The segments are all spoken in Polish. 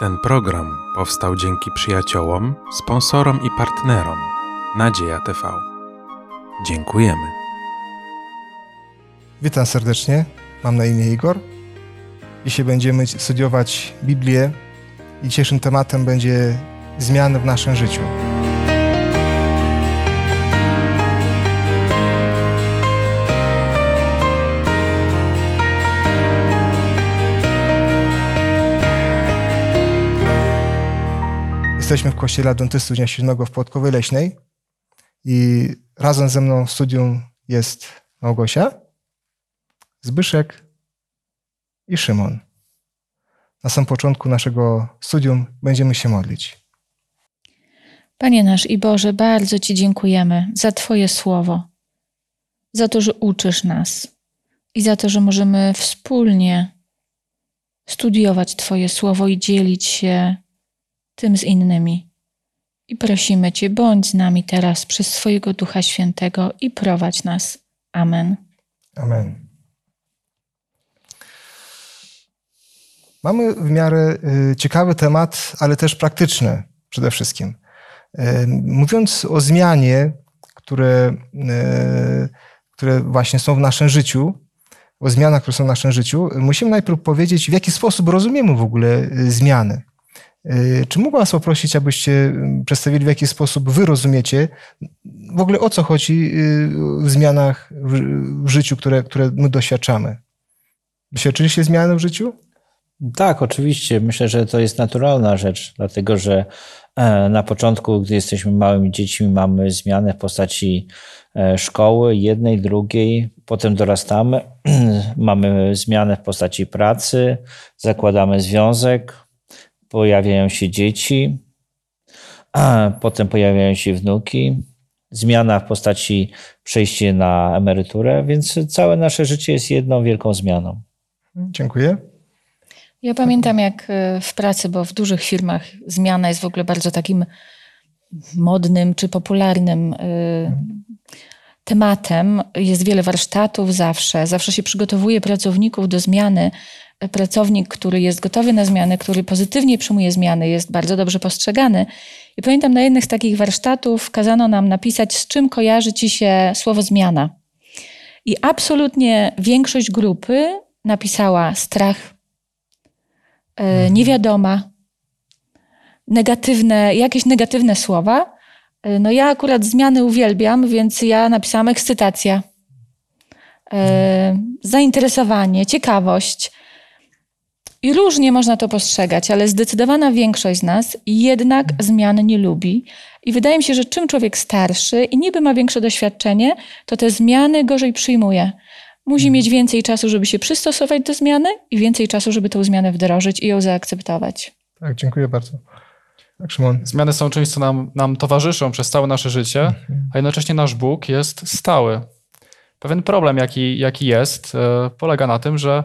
Ten program powstał dzięki przyjaciołom, sponsorom i partnerom Nadzieja TV. Dziękujemy. Witam serdecznie. Mam na imię Igor. Dzisiaj będziemy studiować Biblię i dzisiejszym tematem będzie zmiany w naszym życiu. Jesteśmy w kościele Adwentystów Dnia Siódmego w Płotkowej Leśnej i razem ze mną w studium jest Małgosia, Zbyszek i Szymon. Na samym początku naszego studium będziemy się modlić. Panie nasz i Boże, bardzo Ci dziękujemy za Twoje słowo, za to, że uczysz nas i za to, że możemy wspólnie studiować Twoje słowo i dzielić się tym z innymi. I prosimy Cię, bądź z nami teraz przez swojego Ducha Świętego i prowadź nas. Amen. Amen. Mamy w miarę y, ciekawy temat, ale też praktyczny przede wszystkim. Y, mówiąc o zmianie, które, y, które właśnie są w naszym życiu, o zmianach, które są w naszym życiu, musimy najpierw powiedzieć, w jaki sposób rozumiemy w ogóle zmiany. Czy mógł Was poprosić, abyście przedstawili, w jaki sposób Wy rozumiecie w ogóle o co chodzi w zmianach w życiu, które, które my doświadczamy? Doświadczyliście zmiany w życiu? Tak, oczywiście. Myślę, że to jest naturalna rzecz, dlatego że e, na początku, gdy jesteśmy małymi dziećmi, mamy zmianę w postaci e, szkoły, jednej, drugiej, potem dorastamy, mamy zmianę w postaci pracy, zakładamy związek, pojawiają się dzieci, a potem pojawiają się wnuki, zmiana w postaci przejścia na emeryturę, więc całe nasze życie jest jedną wielką zmianą. Dziękuję. Ja pamiętam jak w pracy, bo w dużych firmach zmiana jest w ogóle bardzo takim modnym czy popularnym tematem. Jest wiele warsztatów zawsze. Zawsze się przygotowuje pracowników do zmiany. Pracownik, który jest gotowy na zmiany, który pozytywnie przyjmuje zmiany, jest bardzo dobrze postrzegany. I pamiętam na jednych z takich warsztatów kazano nam napisać, z czym kojarzy ci się słowo zmiana. I absolutnie większość grupy napisała strach, niewiadoma, negatywne, jakieś negatywne słowa. No ja akurat zmiany uwielbiam, więc ja napisałam ekscytacja, zainteresowanie, ciekawość. I różnie można to postrzegać, ale zdecydowana większość z nas jednak zmian nie lubi. I wydaje mi się, że czym człowiek starszy i niby ma większe doświadczenie, to te zmiany gorzej przyjmuje. Musi mieć więcej czasu, żeby się przystosować do zmiany i więcej czasu, żeby tę zmianę wdrożyć i ją zaakceptować. Tak, dziękuję bardzo. Tak, Szymon. Zmiany są czymś, co nam, nam towarzyszą przez całe nasze życie, a jednocześnie nasz Bóg jest stały. Pewien problem, jaki, jaki jest, e, polega na tym, że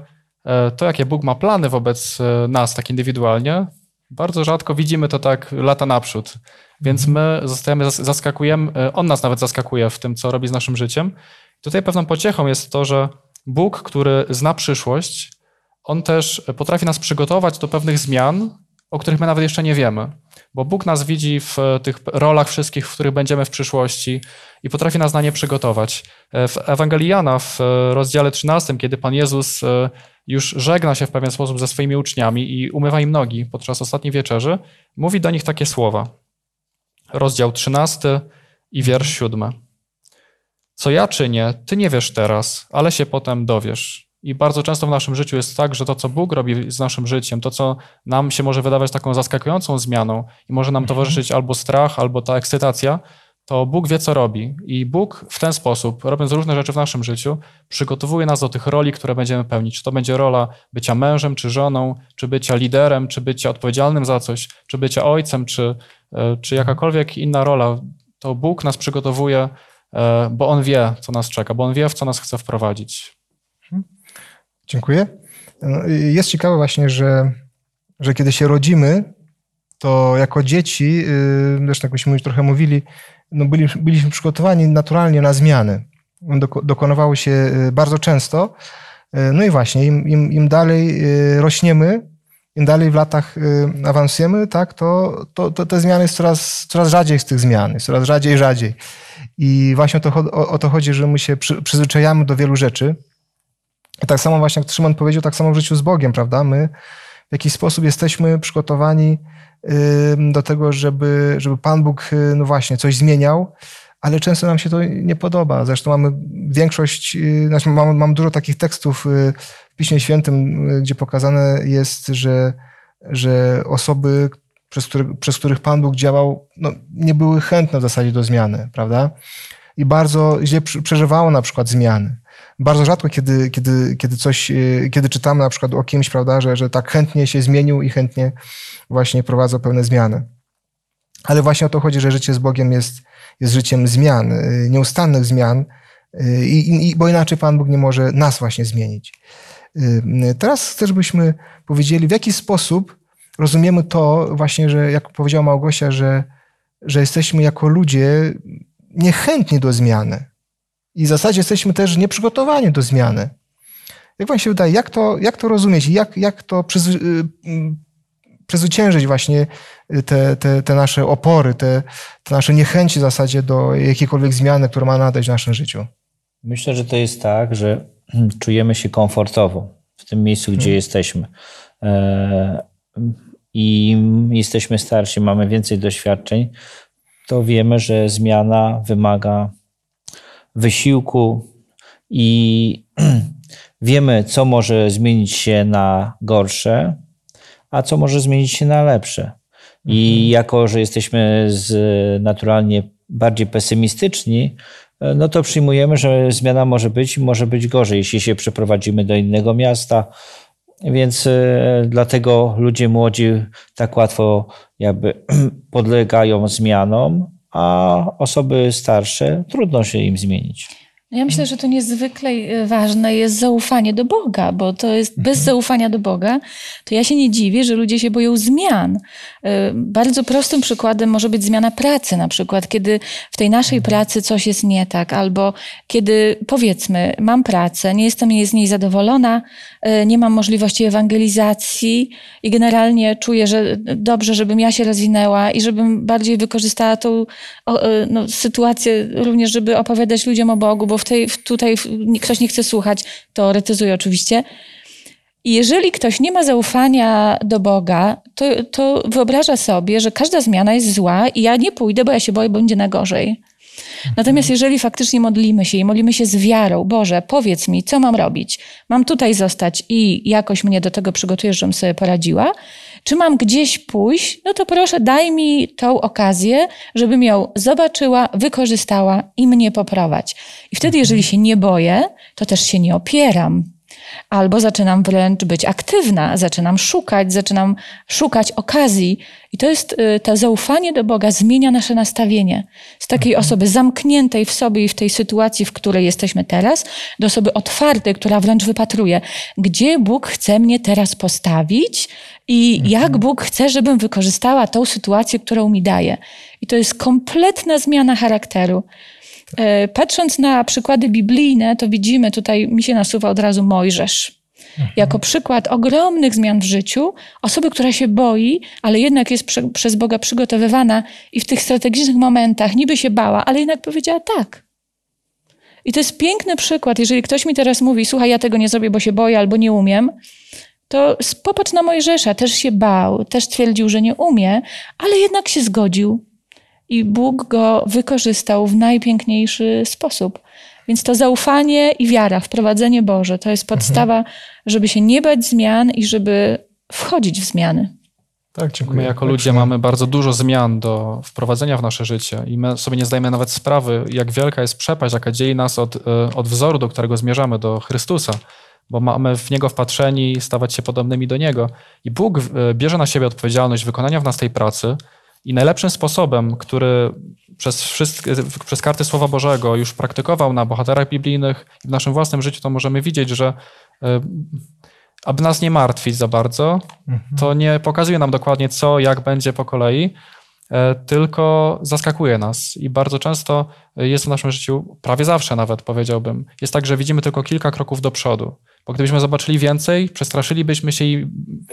to, jakie Bóg ma plany wobec e, nas tak indywidualnie, bardzo rzadko widzimy to tak lata naprzód. Więc my zostajemy, zaskakujemy, On nas nawet zaskakuje w tym, co robi z naszym życiem. Tutaj pewną pociechą jest to, że Bóg, który zna przyszłość, On też potrafi nas przygotować do pewnych zmian, o których my nawet jeszcze nie wiemy. Bo Bóg nas widzi w tych rolach wszystkich, w których będziemy w przyszłości i potrafi nas na nie przygotować. W Ewangelii Jana w rozdziale 13, kiedy Pan Jezus już żegna się w pewien sposób ze swoimi uczniami i umywa im nogi podczas ostatniej wieczerzy, mówi do nich takie słowa. Rozdział 13 i wiersz 7. Co ja czynię, ty nie wiesz teraz, ale się potem dowiesz. I bardzo często w naszym życiu jest tak, że to, co Bóg robi z naszym życiem, to, co nam się może wydawać taką zaskakującą zmianą i może nam towarzyszyć albo strach, albo ta ekscytacja, to Bóg wie, co robi. I Bóg w ten sposób, robiąc różne rzeczy w naszym życiu, przygotowuje nas do tych roli, które będziemy pełnić. Czy to będzie rola bycia mężem, czy żoną, czy bycia liderem, czy bycia odpowiedzialnym za coś, czy bycia ojcem, czy, czy jakakolwiek inna rola. To Bóg nas przygotowuje bo on wie, co nas czeka, bo on wie, w co nas chce wprowadzić. Dziękuję. Jest ciekawe właśnie, że, że kiedy się rodzimy, to jako dzieci, zresztą jakbyśmy już trochę mówili, no byli, byliśmy przygotowani naturalnie na zmiany. Dokonywały się bardzo często. No i właśnie, im, im, im dalej rośniemy, im dalej w latach awansujemy, tak, to, to, to te zmiany jest coraz, coraz rzadziej z tych zmian, jest coraz rzadziej rzadziej. I właśnie o to, o, o to chodzi, że my się przy, przyzwyczajamy do wielu rzeczy. I tak samo właśnie jak Szymon powiedział, tak samo w życiu z Bogiem, prawda? My w jakiś sposób jesteśmy przygotowani do tego, żeby, żeby Pan Bóg, y, no właśnie, coś zmieniał, ale często nam się to nie podoba. Zresztą mamy większość, y, znaczy mam, mam dużo takich tekstów y, w Piśmie Świętym, gdzie pokazane jest, że, że osoby, przez, który, przez których Pan Bóg działał, no, nie były chętne w zasadzie do zmiany, prawda? I bardzo źle przeżywało na przykład zmiany bardzo rzadko, kiedy, kiedy, kiedy coś, e, kiedy czytamy na przykład o kimś, prawda, że, że tak chętnie się zmienił i chętnie właśnie prowadza pewne zmiany. Ale właśnie o to chodzi, że życie z Bogiem jest, jest życiem zmian, e, nieustannych zmian, e, i, i, bo inaczej Pan Bóg nie może nas właśnie zmienić. Teraz chcę, żebyśmy powiedzieli, w jaki sposób rozumiemy to właśnie, że jak powiedziała Małgosia, że, że jesteśmy jako ludzie niechętni do zmiany. I w zasadzie jesteśmy też nieprzygotowani do zmiany. Jak wam się wydaje, jak to, jak to rozumieć? Jak, jak to przez, y, przezwyciężyć właśnie te, te, te nasze opory, te, te nasze niechęci w zasadzie do jakiejkolwiek zmiany, która ma nadejść w naszym życiu? Myślę, że to jest tak, że czujemy się komfortowo w tym miejscu, gdzie hmm. jesteśmy. E, I jesteśmy starsi, mamy więcej doświadczeń, to wiemy, że zmiana wymaga wysiłku i wiemy, co może zmienić się na gorsze, a co może zmienić się na lepsze. I mhm. jako, że jesteśmy z, naturalnie bardziej pesymistyczni, no to przyjmujemy, że zmiana może być i może być gorzej, jeśli się przeprowadzimy do innego miasta. Więc e, dlatego ludzie młodzi tak łatwo jakby podlegają zmianom, a osoby starsze trudno się im zmienić. Ja myślę, że to niezwykle e, ważne jest zaufanie do Boga, bo to jest bez mhm. zaufania do Boga, to ja się nie dziwię, że ludzie się boją zmian. E, bardzo prostym przykładem może być zmiana pracy, na przykład, kiedy w tej naszej mhm. pracy coś jest nie tak, albo kiedy powiedzmy, mam pracę, nie jestem z niej zadowolona, e, nie mam możliwości ewangelizacji i generalnie czuję, że dobrze, żebym ja się rozwinęła i żebym bardziej wykorzystała tą no, sytuację, również, żeby opowiadać ludziom o Bogu, bo w tej, tutaj ktoś nie chce słuchać, teoretyzuję oczywiście. Jeżeli ktoś nie ma zaufania do Boga, to, to wyobraża sobie, że każda zmiana jest zła i ja nie pójdę, bo ja się boję, bo będzie na gorzej. Natomiast jeżeli faktycznie modlimy się i modlimy się z wiarą, Boże, powiedz mi, co mam robić? Mam tutaj zostać i jakoś mnie do tego przygotujesz, żebym sobie poradziła? Czy mam gdzieś pójść? No to proszę, daj mi tą okazję, żebym ją zobaczyła, wykorzystała i mnie poprowadź. I wtedy, jeżeli się nie boję, to też się nie opieram albo zaczynam wręcz być aktywna, zaczynam szukać, zaczynam szukać okazji. I to jest y, to zaufanie do Boga, zmienia nasze nastawienie. Z takiej mhm. osoby zamkniętej w sobie i w tej sytuacji, w której jesteśmy teraz, do osoby otwartej, która wręcz wypatruje, gdzie Bóg chce mnie teraz postawić i mhm. jak Bóg chce, żebym wykorzystała tą sytuację, którą mi daje. I to jest kompletna zmiana charakteru. E, patrząc na przykłady biblijne, to widzimy, tutaj mi się nasuwa od razu Mojżesz. Mhm. Jako przykład ogromnych zmian w życiu, osoby, która się boi, ale jednak jest prze, przez Boga przygotowywana i w tych strategicznych momentach niby się bała, ale jednak powiedziała tak. I to jest piękny przykład. Jeżeli ktoś mi teraz mówi, słuchaj, ja tego nie zrobię, bo się boję albo nie umiem, to popatrz na Mojżesza. Też się bał, też twierdził, że nie umie, ale jednak się zgodził i Bóg go wykorzystał w najpiękniejszy sposób. Więc to zaufanie i wiara, wprowadzenie Boże, to jest mhm. podstawa, żeby się nie bać zmian i żeby wchodzić w zmiany. Tak, dziękuję. My jako ludzie mamy bardzo dużo zmian do wprowadzenia w nasze życie i my sobie nie zdajemy nawet sprawy, jak wielka jest przepaść, jaka dzieli nas od, e, od wzoru, do którego zmierzamy, do Chrystusa, bo mamy w Niego wpatrzeni stawać się podobnymi do Niego. I Bóg e, bierze na siebie odpowiedzialność wykonania w nas tej pracy, i najlepszym sposobem, który przez, wszystkie, przez karty Słowa Bożego już praktykował na bohaterach biblijnych i w naszym własnym życiu, to możemy widzieć, że e, aby nas nie martwić za bardzo, mhm. to nie pokazuje nam dokładnie co, jak będzie po kolei, tylko zaskakuje nas i bardzo często jest w naszym życiu, prawie zawsze nawet powiedziałbym, jest tak, że widzimy tylko kilka kroków do przodu. Bo gdybyśmy zobaczyli więcej, przestraszylibyśmy się i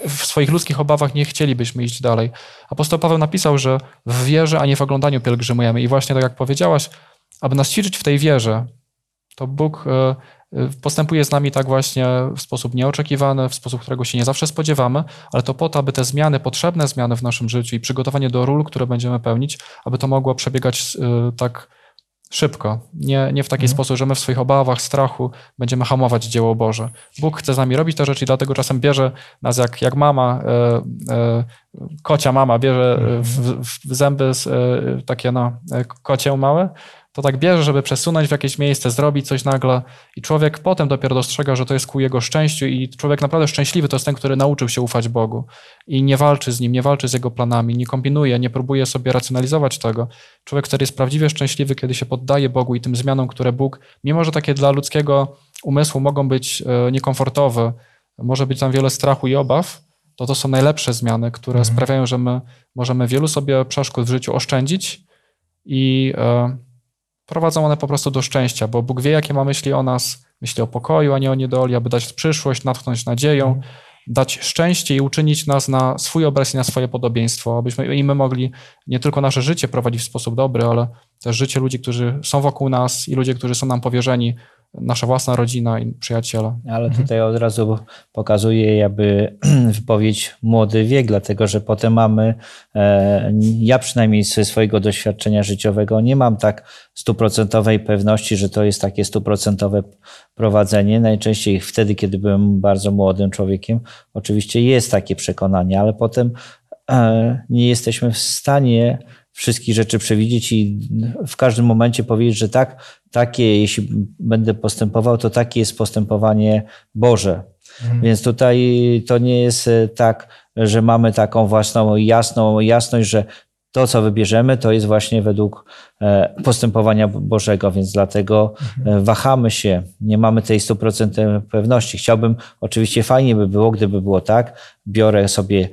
w swoich ludzkich obawach nie chcielibyśmy iść dalej. Apostoł Paweł napisał, że w wierze, a nie w oglądaniu pielgrzymujemy. I właśnie tak jak powiedziałaś, aby nas ćwiczyć w tej wierze, to Bóg e, e, postępuje z nami tak właśnie w sposób nieoczekiwany, w sposób, którego się nie zawsze spodziewamy, ale to po to, aby te zmiany, potrzebne zmiany w naszym życiu i przygotowanie do ról, które będziemy pełnić, aby to mogło przebiegać e, tak szybko. Nie, nie w taki mhm. sposób, że my w swoich obawach, strachu będziemy hamować dzieło Boże. Bóg chce z nami robić te rzeczy i dlatego czasem bierze nas jak, jak mama, e, e, kocia mama, bierze w, w zęby e, takie no, kocie małe to tak bierze, żeby przesunąć w jakieś miejsce, zrobić coś nagle i człowiek potem dopiero dostrzega, że to jest ku jego szczęściu i człowiek naprawdę szczęśliwy to jest ten, który nauczył się ufać Bogu i nie walczy z nim, nie walczy z jego planami, nie kombinuje, nie próbuje sobie racjonalizować tego. Człowiek, który jest prawdziwie szczęśliwy, kiedy się poddaje Bogu i tym zmianom, które Bóg, mimo że takie dla ludzkiego umysłu mogą być e, niekomfortowe, może być tam wiele strachu i obaw, to to są najlepsze zmiany, które mhm. sprawiają, że my możemy wielu sobie przeszkód w życiu oszczędzić i e, prowadzą one po prostu do szczęścia, bo Bóg wie, jakie ma myśli o nas, myśli o pokoju, a nie o niedoli, aby dać przyszłość, natchnąć nadzieją, mm. dać szczęście i uczynić nas na swój obraz i na swoje podobieństwo, abyśmy i my mogli nie tylko nasze życie prowadzić w sposób dobry, ale też życie ludzi, którzy są wokół nas i ludzie, którzy są nam powierzeni, nasza własna rodzina i przyjaciele. Ale mhm. tutaj od razu pokazuje jakby wypowiedź młody wiek, dlatego że potem mamy, e, ja przynajmniej ze swojego doświadczenia życiowego nie mam tak stuprocentowej pewności, że to jest takie stuprocentowe prowadzenie. Najczęściej wtedy, kiedy byłem bardzo młodym człowiekiem, oczywiście jest takie przekonanie, ale potem e, nie jesteśmy w stanie wszystkich rzeczy przewidzieć i w każdym momencie powiedzieć, że tak, takie, jeśli będę postępował, to takie jest postępowanie Boże. Mhm. Więc tutaj to nie jest e, tak, że mamy taką własną jasną jasność, że to, co wybierzemy, to jest właśnie według e, postępowania Bożego, więc dlatego mhm. E, wahamy się, nie mamy tej stuprocentowej pewności. Chciałbym, oczywiście fajnie by było, gdyby było tak, biorę sobie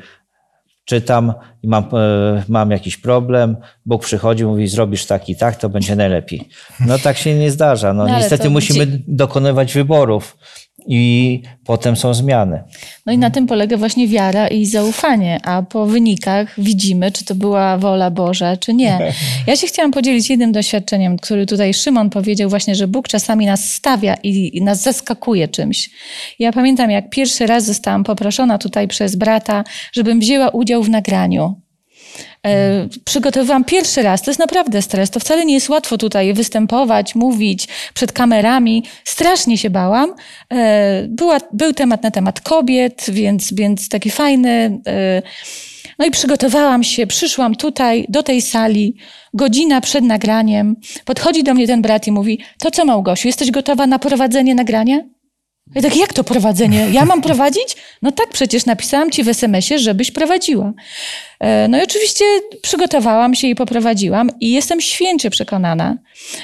czytam i mam, e, mam jakiś problem, Bóg przychodzi, mówi, zrobisz tak i tak, to będzie najlepiej. No tak się nie zdarza. No, no niestety musimy dokonywać wyborów i potem są zmiany. No i na tym polega właśnie wiara i zaufanie, a po wynikach widzimy, czy to była wola Boża, czy nie. Ja się chciałam podzielić jednym doświadczeniem, który tutaj Szymon powiedział właśnie, że Bóg czasami nas stawia i nas zaskakuje czymś. Ja pamiętam, jak pierwszy raz zostałam poproszona tutaj przez brata, żebym wzięła udział w nagraniu. E, przygotowywałam pierwszy raz. To jest naprawdę stres. To wcale nie jest łatwo tutaj występować, mówić przed kamerami. Strasznie się bałam. E, była, był temat na temat kobiet, więc, więc taki fajny. E, no i przygotowałam się, przyszłam tutaj, do tej sali, godzina przed nagraniem. Podchodzi do mnie ten brat i mówi: To co, Małgosiu, jesteś gotowa na prowadzenie nagrania? Ja tak, jak to prowadzenie? Ja mam prowadzić? No tak, przecież napisałam ci w SMS-ie, żebyś prowadziła. E, no i oczywiście przygotowałam się i poprowadziłam i jestem święcie przekonana,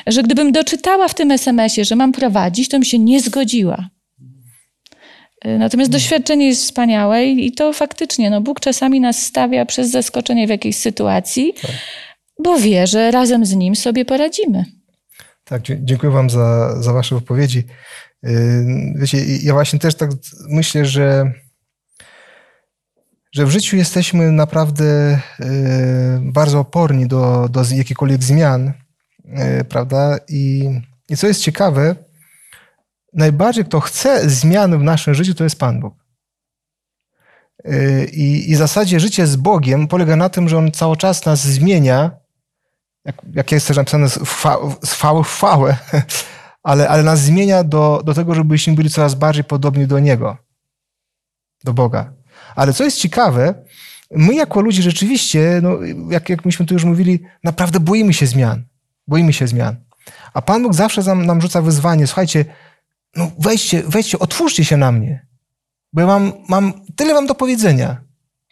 że gdybym doczytała w tym SMS-ie, że mam prowadzić, to bym się nie zgodziła. E, natomiast doświadczenie jest wspaniałe i to faktycznie, no Bóg czasami nas stawia przez zaskoczenie w jakiejś sytuacji, tak. bo wie, że razem z Nim sobie poradzimy. Tak, dziękuję Wam za, za Wasze wypowiedzi. Wiecie, ja właśnie też tak myślę, że, że w życiu jesteśmy naprawdę bardzo oporni do, do jakichkolwiek zmian, prawda? I, I co jest ciekawe, najbardziej kto chce zmian w naszym życiu, to jest Pan Bóg. I, I w zasadzie życie z Bogiem polega na tym, że On cały czas nas zmienia, jak, jak jest też napisane, z chwały w chwałę, ale, ale nas zmienia do, do tego, żebyśmy byli coraz bardziej podobni do Niego, do Boga. Ale co jest ciekawe, my jako ludzie rzeczywiście, no, jak, jak myśmy tu już mówili, naprawdę boimy się zmian. Boimy się zmian. A Pan Bóg zawsze nam, nam rzuca wyzwanie, słuchajcie, no wejdźcie, wejdźcie, otwórzcie się na mnie, bo ja mam, mam tyle wam do powiedzenia,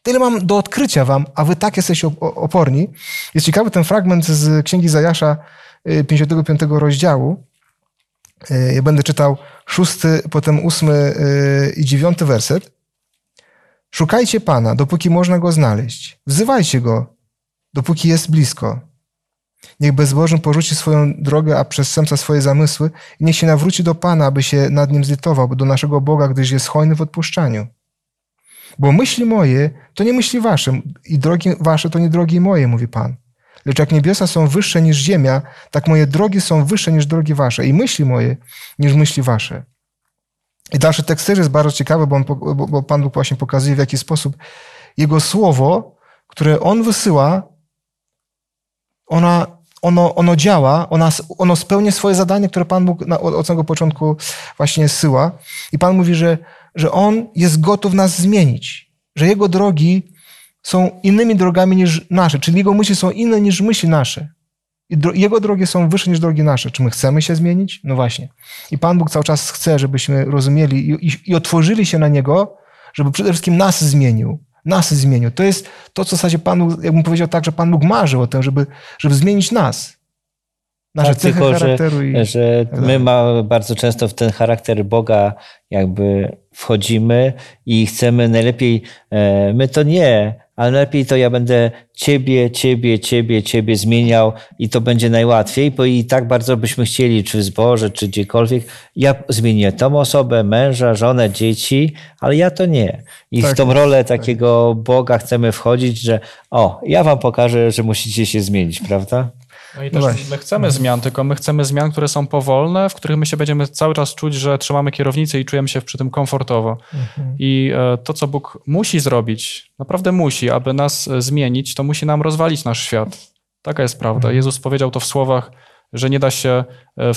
tyle mam do odkrycia wam, a wy tak jesteście oporni. Jest ciekawy ten fragment z Księgi Zajasza 55 y, rozdziału, ja będę czytał szósty, potem ósmy e, i dziewiąty werset. Szukajcie Pana, dopóki można Go znaleźć. Wzywajcie Go, dopóki jest blisko. Niech bezbożny porzuci swoją drogę, a przestępca swoje zamysły i niech się nawróci do Pana, aby się nad nim zlitował, do naszego Boga, gdyż jest hojny w odpuszczaniu. Bo myśli moje to nie myśli wasze i drogi wasze to nie drogi moje, mówi Pan. Lecz jak niebiosa są wyższe niż ziemia, tak moje drogi są wyższe niż drogi wasze i myśli moje niż myśli wasze. I dalszy tekst też jest bardzo ciekawy, bo, on, bo Pan Bóg właśnie pokazuje, w jaki sposób Jego słowo, które On wysyła, ona, ono, ono działa, ona, ono spełnia swoje zadanie, które Pan Bóg na, od, od samego początku właśnie syła. I Pan mówi, że, że On jest gotów nas zmienić, że Jego drogi są innymi drogami niż nasze, czyli Jego myśli są inne niż myśli nasze. I dro, Jego drogi są wyższe niż drogi nasze. Czy my chcemy się zmienić? No właśnie. I Pan Bóg cały czas chce, żebyśmy rozumieli i, i, i otworzyli się na Niego, żeby przede wszystkim nas zmienił nas zmienił. To jest to, co w zasadzie Pan Bóg, jakbym powiedział tak, że Pan Bóg marzył o tym, żeby, żeby zmienić nas. Nasze tak, cechy tylko, charakteru. Że, i... że my mamy bardzo często w ten charakter Boga jakby wchodzimy i chcemy najlepiej, e, my to nie, ale lepiej to ja będę ciebie, ciebie, ciebie, ciebie zmieniał i to będzie najłatwiej, bo i tak bardzo byśmy chcieli, czy w zborze, czy gdziekolwiek, ja zmienię tą osobę, męża, żonę, dzieci, ale ja to nie. I tak, w tą rolę tak. takiego Boga chcemy wchodzić, że o, ja wam pokażę, że musicie się zmienić, prawda? No i też Właśnie. my chcemy zmian, tylko my chcemy zmian, które są powolne, w których my się będziemy cały czas czuć, że trzymamy kierownicę i czujemy się przy tym komfortowo. Mhm. I e, to, co Bóg musi zrobić, naprawdę musi, aby nas e, zmienić, to musi nam rozwalić nasz świat. Taka jest prawda. Mhm. Jezus powiedział to w słowach, że nie da się e,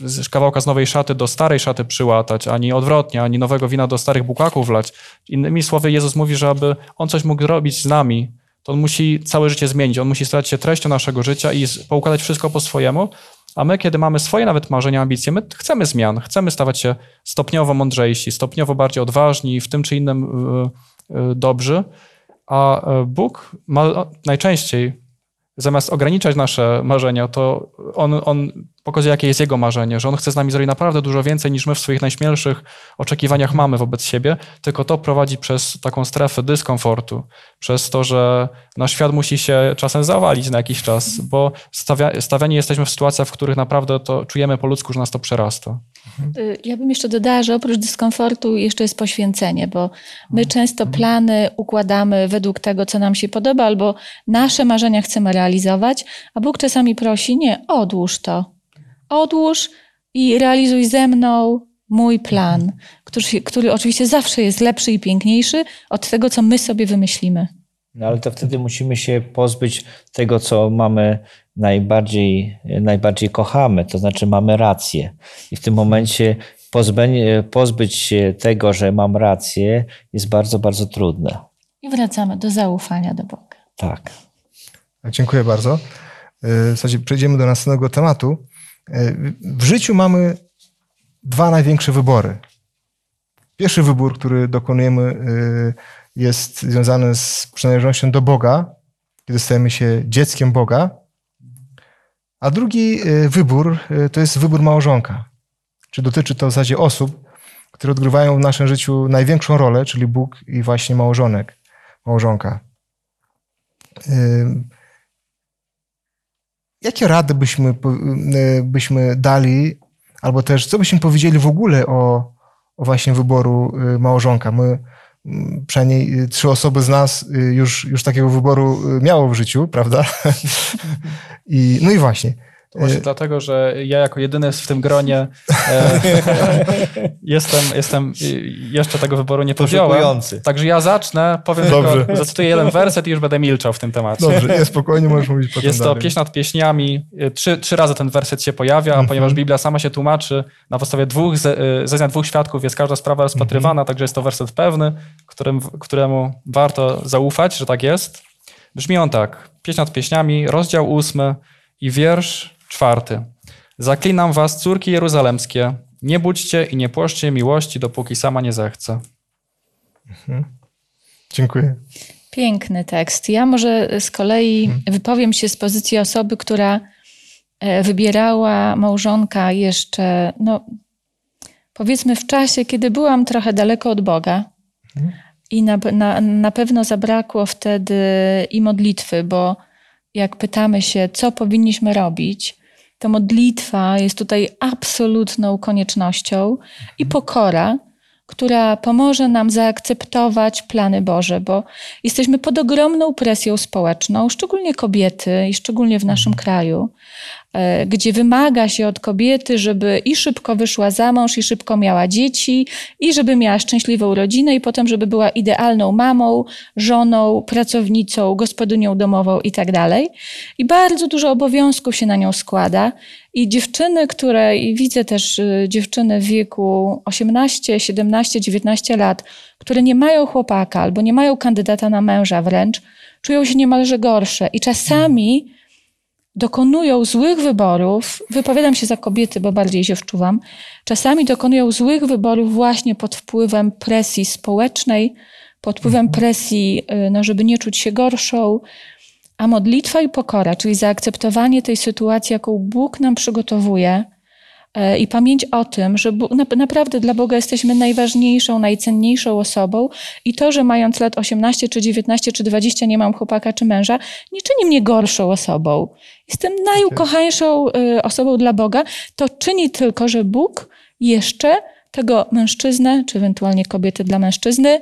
z kawałka z nowej szaty do starej szaty przyłatać, ani odwrotnie, ani nowego wina do starych bukaków wlać. Innymi słowy, Jezus mówi, że aby On coś mógł robić z nami, to on musi całe życie zmienić. On musi stać się treścią naszego życia i poukładać wszystko po swojemu. A my, kiedy mamy swoje nawet marzenia, ambicje, my chcemy zmian, chcemy stawać się stopniowo mądrzejsi, stopniowo bardziej odważni, w tym czy innym y, dobrzy. A y, Bóg ma najczęściej, zamiast ograniczać nasze marzenia, to on, on pokazuje, jakie jest jego marzenie, że on chce z nami zrobić naprawdę dużo więcej niż my w swoich najśmielszych oczekiwaniach mamy wobec siebie, tylko to prowadzi przez taką strefę dyskomfortu, przez to, że nasz świat musi się czasem zawalić na jakiś czas, bo stawia, stawiani jesteśmy w sytuacjach, w których naprawdę to czujemy po ludzku, że nas to przerasta. Y, ja bym jeszcze dodała, że oprócz dyskomfortu jeszcze jest poświęcenie, bo my często plany układamy według tego, co nam się podoba, albo nasze marzenia chcemy realizować, a Bóg czasami prosi, nie, odłóż to odłóż i realizuj ze mną mój plan, który, który oczywiście zawsze jest lepszy i piękniejszy od tego, co my sobie wymyślimy. No ale to wtedy musimy się pozbyć tego, co mamy najbardziej, najbardziej kochamy, to znaczy mamy rację. I w tym momencie pozbyć się tego, że mam rację, jest bardzo, bardzo trudne. I wracamy do zaufania do Boga. Tak. Dziękuję bardzo. W zasadzie przejdziemy do następnego tematu. W życiu mamy dwa największe wybory. Pierwszy wybór, który dokonujemy, y, jest związany z przynależnością do Boga, kiedy stajemy się dzieckiem Boga. A drugi y, wybór to jest wybór małżonka. Czy dotyczy to w zasadzie osób, które odgrywają w naszym życiu największą rolę, czyli Bóg i właśnie małżonek, małżonka. Jakie rady byśmy, y, byśmy dali, albo też co byśmy powiedzieli w ogóle o, o właśnie wyboru y, małżonka? My, przynajmniej y, trzy osoby z nas już, już takiego wyboru miało w życiu, prawda? I, no i właśnie. Właśnie dlatego, że ja jako jedyny w tym gronie e, jestem, jestem jeszcze tego wyboru nie podjąłem. Także ja zacznę, powiem Dobrze. tylko, zacytuję jeden werset i już będę milczał w tym temacie. Dobrze, nie, spokojnie możesz mówić potem Jest to dalej. pieśń nad pieśniami. Trzy, trzy razy ten werset się pojawia, a ponieważ Biblia sama się tłumaczy, na podstawie dwóch zeznań dwóch świadków jest każda sprawa rozpatrywana, także jest to werset pewny, którym, któremu warto zaufać, że tak jest. Brzmi on tak. Pieśń nad pieśniami, rozdział ósmy i wiersz Czwarty. Zaklinam was, córki jeruzalemskie, nie budźcie i nie płoszcie miłości, dopóki sama nie zechce. Mhm. Dziękuję. Piękny tekst. Ja może z kolei mhm. wypowiem się z pozycji osoby, która e, wybierała małżonka jeszcze, no, powiedzmy, w czasie, kiedy byłam trochę daleko od Boga. Mhm. I na, na, na pewno zabrakło wtedy i modlitwy, bo jak pytamy się, co powinniśmy robić, to modlitwa jest tutaj absolutną koniecznością i pokora, która pomoże nam zaakceptować plany Boże, bo jesteśmy pod ogromną presją społeczną, szczególnie kobiety i szczególnie w naszym kraju. E, gdzie wymaga się od kobiety, żeby i szybko wyszła za mąż, i szybko miała dzieci, i żeby miała szczęśliwą rodzinę, i potem, żeby była idealną mamą, żoną, pracownicą, gospodynią domową i tak dalej. I bardzo dużo obowiązków się na nią składa. I dziewczyny, które, i widzę też y, dziewczyny w wieku 18, 17, 19 lat, które nie mają chłopaka albo nie mają kandydata na męża wręcz, czują się niemalże gorsze. I czasami dokonują złych wyborów, wypowiadam się za kobiety, bo bardziej się wczuwam, czasami dokonują złych wyborów właśnie pod wpływem presji społecznej, pod wpływem mhm. presji, y, no, żeby nie czuć się gorszą, a modlitwa i pokora, czyli zaakceptowanie tej sytuacji, jaką Bóg nam przygotowuje, i pamięć o tym, że naprawdę dla Boga jesteśmy najważniejszą, najcenniejszą osobą i to, że mając lat 18 czy 19 czy 20 nie mam chłopaka czy męża, nie czyni mnie gorszą osobą. Jestem najukochańszą e, osobą dla Boga. To czyni tylko, że Bóg jeszcze tego mężczyznę, czy ewentualnie kobiety dla mężczyzny,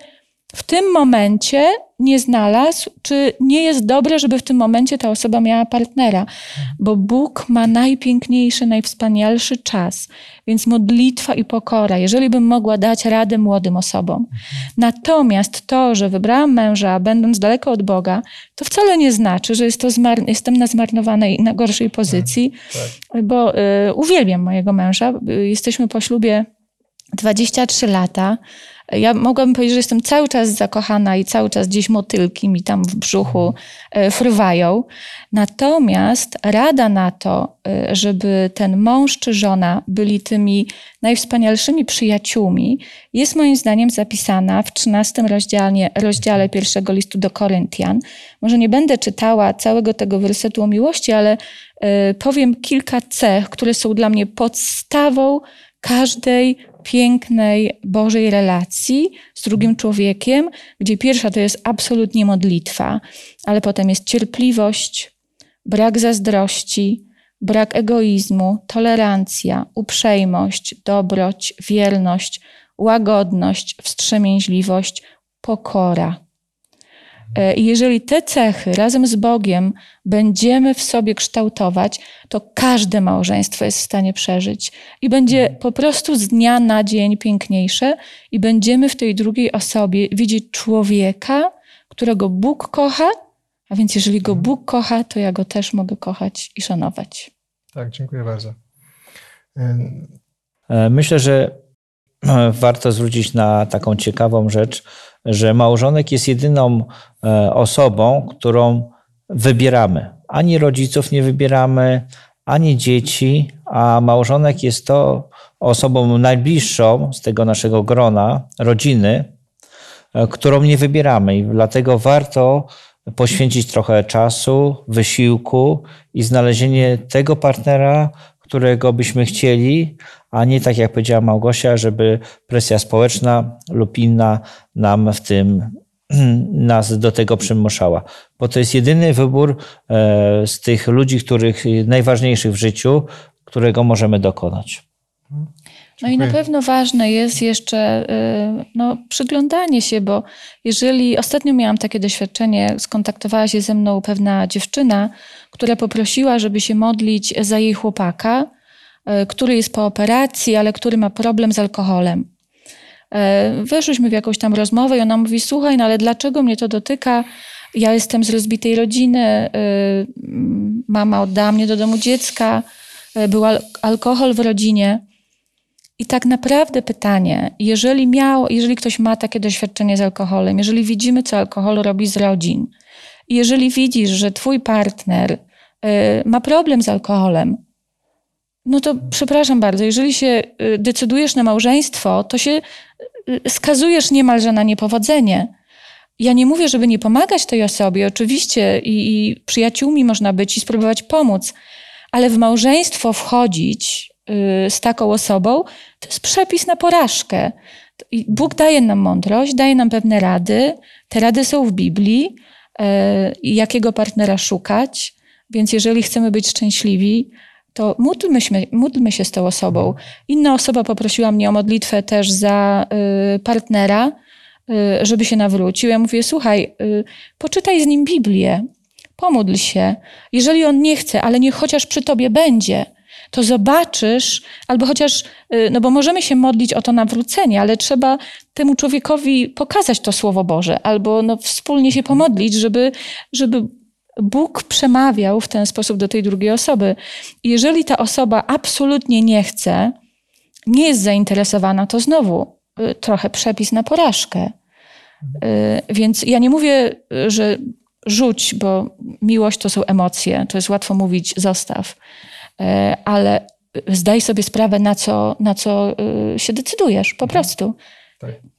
w tym momencie nie znalazł, czy nie jest dobre, żeby w tym momencie ta osoba miała partnera, bo Bóg ma najpiękniejszy, najwspanialszy czas, więc modlitwa i pokora, jeżeli bym mogła dać radę młodym osobom. Natomiast to, że wybrałam męża, będąc daleko od Boga, to wcale nie znaczy, że jest to zmar- jestem na zmarnowanej, na gorszej pozycji, tak, tak. bo y, uwielbiam mojego męża. Y, jesteśmy po ślubie 23 lata. Ja mogłabym powiedzieć, że jestem cały czas zakochana i cały czas gdzieś motylki mi tam w brzuchu e, fruwają. Natomiast rada na to, e, żeby ten mąż czy żona byli tymi najwspanialszymi przyjaciółmi, jest moim zdaniem zapisana w 13 rozdziale, rozdziale pierwszego listu do Koryntian. Może nie będę czytała całego tego wersetu o miłości, ale e, powiem kilka cech, które są dla mnie podstawą każdej pięknej Bożej relacji z drugim człowiekiem, gdzie pierwsza to jest absolutnie modlitwa, ale potem jest cierpliwość, brak zazdrości, brak egoizmu, tolerancja, uprzejmość, dobroć, wierność, łagodność, wstrzemięźliwość, pokora. E, I jeżeli te cechy razem z Bogiem będziemy w sobie kształtować, to każde małżeństwo jest w stanie przeżyć i będzie mhm. po prostu z dnia na dzień piękniejsze i będziemy w tej drugiej osobie widzieć człowieka, którego Bóg kocha, a więc jeżeli go mhm. Bóg kocha, to ja go też mogę kochać i szanować. Tak, dziękuję bardzo. E, myślę, że e, warto zwrócić na taką ciekawą rzecz, że małżonek jest jedyną e, osobą, którą wybieramy. Ani rodziców nie wybieramy, ani dzieci, a małżonek jest to osobą najbliższą z tego naszego grona, rodziny, e, którą nie wybieramy. I dlatego warto poświęcić trochę czasu, wysiłku i znalezienie tego partnera, którego byśmy chcieli, a nie tak jak powiedziała Małgosia, żeby presja społeczna lub inna nam w tym nas do tego przymuszała. Bo to jest jedyny wybór e, z tych ludzi, których najważniejszych w życiu, którego możemy dokonać. No i na pewno ważne jest jeszcze e, no, przyglądanie się, bo jeżeli ostatnio miałam takie doświadczenie, skontaktowała się ze mną pewna dziewczyna, która poprosiła, żeby się modlić za jej chłopaka, e, który jest po operacji, ale który ma problem z alkoholem. E, weszłyśmy w jakąś tam rozmowę i ona mówi: Słuchaj, no ale dlaczego mnie to dotyka? Ja jestem z rozbitej rodziny, e, mama oddała mnie do domu dziecka, był alkohol w rodzinie. I tak naprawdę pytanie, jeżeli, miał, jeżeli ktoś ma takie doświadczenie z alkoholem, jeżeli widzimy, co alkohol robi z rodzin, jeżeli widzisz, że twój partner ma problem z alkoholem, no to przepraszam bardzo, jeżeli się y, decydujesz na małżeństwo, to się y, skazujesz niemalże na niepowodzenie. Ja nie mówię, żeby nie pomagać tej osobie, oczywiście, i, i przyjaciółmi można być i spróbować pomóc, ale w małżeństwo wchodzić z taką osobą to jest przepis na porażkę. Bóg daje nam mądrość, daje nam pewne rady. Te rady są w Biblii, jakiego partnera szukać Więc jeżeli chcemy być szczęśliwi, to módlmy się, módlmy się z tą osobą. Inna osoba poprosiła mnie o modlitwę też za y, partnera, y, żeby się nawrócił. Ja mówię, słuchaj, y, poczytaj z nim Biblię, pomódl się. Jeżeli on nie chce, ale niech chociaż przy tobie będzie, to zobaczysz, albo chociaż, y, no bo możemy się modlić o to nawrócenie, ale trzeba temu człowiekowi pokazać to Słowo Boże, albo no wspólnie się pomodlić, żeby, żeby Bóg przemawiał w ten sposób do tej drugiej osoby. I jeżeli ta osoba absolutnie nie chce, nie jest zainteresowana, to znowu y, trochę przepis na porażkę. Y, Więc ja nie mówię, że rzuć, bo miłość to są emocje, to jest łatwo mówić, zostaw. Y, Ale zdaj sobie sprawę, na co, na co się decydujesz, po prostu.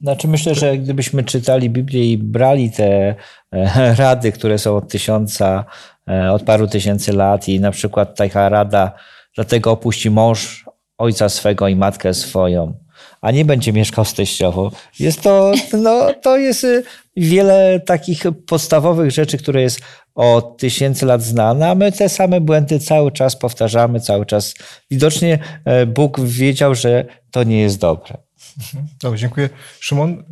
Znaczy myślę, że gdybyśmy czytali Biblię i brali te e, rady, które są od tysiąca, e, od paru tysięcy lat i na przykład taka rada, dlatego opuści mąż ojca swego i matkę swoją, a nie będzie mieszkał z teściową. Jest to, no, to jest y, wiele takich podstawowych rzeczy, które jest od tysięcy lat znane, a my te same błędy cały czas powtarzamy, cały czas. Widocznie e, Bóg wiedział, że to nie jest dobre. Dobrze, dziękuję. Szymon?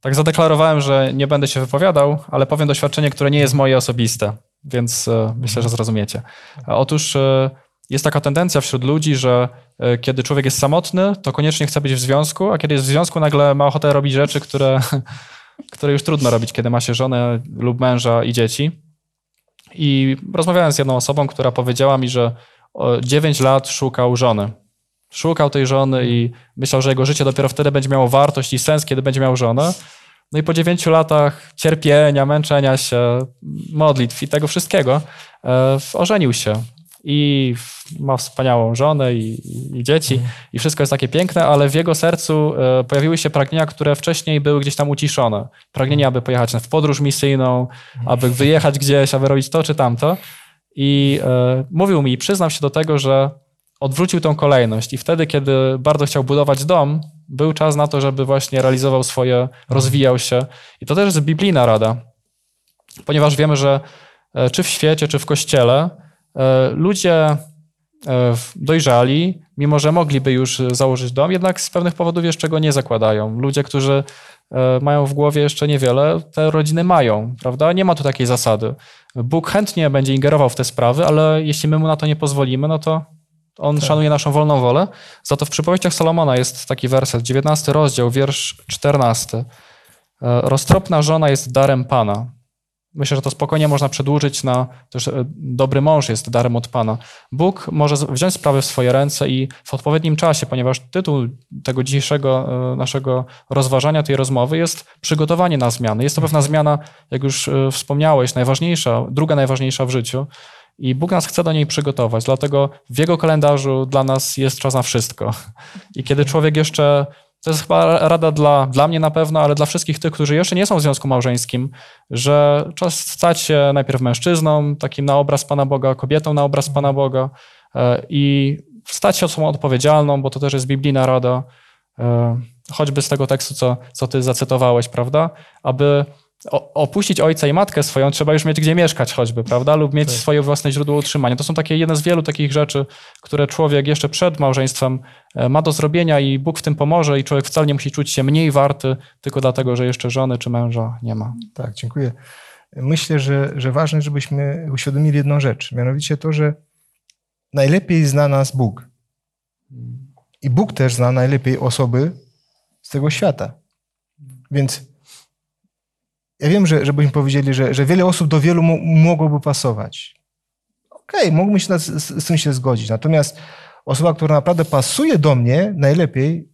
Tak zadeklarowałem, że nie będę się wypowiadał, ale powiem doświadczenie, które nie jest moje osobiste, więc e, myślę, że zrozumiecie. Otóż e, jest taka tendencja wśród ludzi, że e, kiedy człowiek jest samotny, to koniecznie chce być w związku, a kiedy jest w związku, nagle ma ochotę robić rzeczy, które, które już trudno robić, kiedy ma się żonę lub męża i dzieci. I rozmawiałem z jedną osobą, która powiedziała mi, że o, 9 lat szukał żony. Szukał tej żony i myślał, że jego życie dopiero wtedy będzie miało wartość i sens, kiedy będzie miał żonę. No i po 9 latach cierpienia, męczenia się, modlitw i tego wszystkiego, e, ożenił się. I ma wspaniałą żonę i, i, dzieci, i wszystko jest takie piękne, ale w jego sercu e, pojawiły się pragnienia, które wcześniej były gdzieś tam uciszone. Pragnienie, aby pojechać w podróż misyjną, aby wyjechać gdzieś, aby robić to czy tamto. I e, mówił mi, przyznam się do tego, że odwrócił tą kolejność i wtedy, kiedy bardzo chciał budować dom, był czas na to, żeby właśnie realizował swoje, rozwijał się. I to też jest biblijna rada, ponieważ wiemy, że e, czy w świecie, czy w kościele e, ludzie e, dojrzali, mimo że mogliby już założyć dom, jednak z pewnych powodów jeszcze go nie zakładają. Ludzie, którzy mają w głowie jeszcze niewiele, te rodziny mają, prawda? Nie ma tu takiej zasady. Bóg chętnie będzie ingerował w te sprawy, ale jeśli my mu na to nie pozwolimy, no to on szanuje naszą wolną wolę. Za to w przypowieściach Salomona jest taki werset, 19 rozdział, wiersz 14. E, Roztropna żona jest darem Pana. Myślę, że to spokojnie można przedłużyć na też e, dobry mąż jest darem od Pana. Bóg może wziąć sprawę w swoje ręce i w odpowiednim czasie, ponieważ tytuł tego dzisiejszego e, naszego rozważania, tej rozmowy jest przygotowanie na zmiany. Jest to pewna zmiana, jak już wspomniałeś, najważniejsza, druga najważniejsza w życiu. I Bóg nas chce do niej przygotować, dlatego w Jego kalendarzu dla nas jest czas na wszystko. I kiedy człowiek jeszcze, to jest chyba rada dla, dla mnie na pewno, ale dla wszystkich tych, którzy jeszcze nie są w związku małżeńskim, że czas stać się najpierw mężczyzną, takim na obraz Pana Boga, kobietą na obraz Pana Boga e, i stać się osobą odpowiedzialną, bo to też jest biblijna rada, e, choćby z tego tekstu, co, co ty zacytowałeś, prawda? Aby opuścić ojca i matkę swoją, trzeba już mieć gdzie mieszkać choćby, prawda? Lub mieć swoje własne źródło utrzymania. To są takie jedne z wielu takich rzeczy, które człowiek jeszcze przed małżeństwem e, ma do zrobienia i Bóg w tym pomoże i człowiek wcale nie musi czuć się mniej warty tylko dlatego, że jeszcze żony czy męża nie ma. Tak, dziękuję. Myślę, że, że ważne, żebyśmy uświadomili jedną rzecz, mianowicie to, że najlepiej zna nas Bóg. I Bóg też zna najlepiej osoby z tego świata. Więc ja wiem, że, żebyśmy powiedzieli, że, że wiele osób do wielu mo- mogłoby pasować. Okej, mógłbym się z, z tym się zgodzić. Natomiast osoba, która naprawdę pasuje do mnie najlepiej,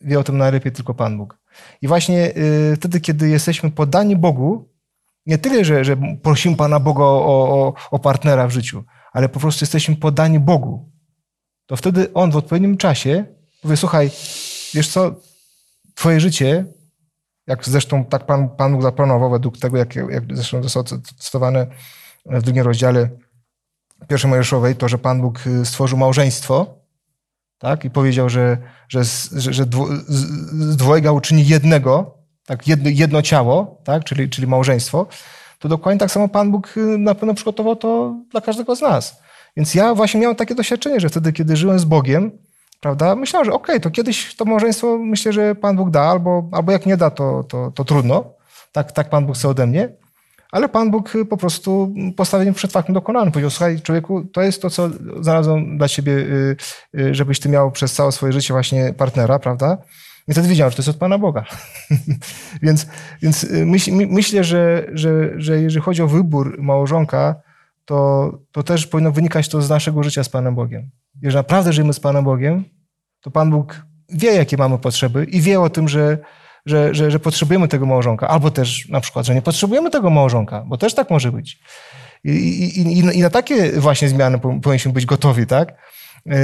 wie o tym najlepiej tylko Pan Bóg. I właśnie y, wtedy, kiedy jesteśmy poddani Bogu, nie tyle, że, że prosimy Pana Boga o, o, o partnera w życiu, ale po prostu jesteśmy poddani Bogu, to wtedy On w odpowiednim czasie powie, słuchaj, wiesz co, twoje życie, jak zresztą tak Pan, Pan Bóg zaplanował według tego, jak, jak zresztą zostało cytowane w drugim rozdziale pierwszej Mojżeszowej, to, że Pan Bóg y, stworzył małżeństwo, tak? I powiedział, że, że, że, że z dwojga uczyni jednego, tak? Jedno, jedno ciało, tak? Czyli, czyli małżeństwo. to dokładnie tak samo Pan Bóg y, na pewno przygotował to dla każdego z nas. Więc ja właśnie miałem takie doświadczenie, że wtedy, kiedy żyłem z Bogiem, prawda, myślałem, że okej, okay, to kiedyś to małżeństwo myślę, że Pan Bóg da, albo, albo jak nie da, to, to, to trudno. Tak, tak Pan Bóg chce ode mnie. Ale Pan Bóg po prostu postawił mnie przed faktem dokonanym. Powiedział, słuchaj, człowieku, to jest to, co znalazłem dla ciebie, y, y, żebyś ty miał przez całe swoje życie właśnie partnera, prawda? I wtedy wiedziałem, że to jest od Pana Boga. więc więc y, myśl, myślę, że, że, że jeżeli chodzi o wybór małżonka, to, to też powinno wynikać to z naszego życia z Panem Bogiem. Jeżeli naprawdę żyjemy z Panem Bogiem, to Pan Bóg wie, jakie mamy potrzeby i wie o tym, że, że, że, że potrzebujemy tego małżonka, albo też na przykład, że nie potrzebujemy tego małżonka, bo też tak może być. I, i, i, na takie właśnie zmiany powinniśmy być gotowi, tak? Yy,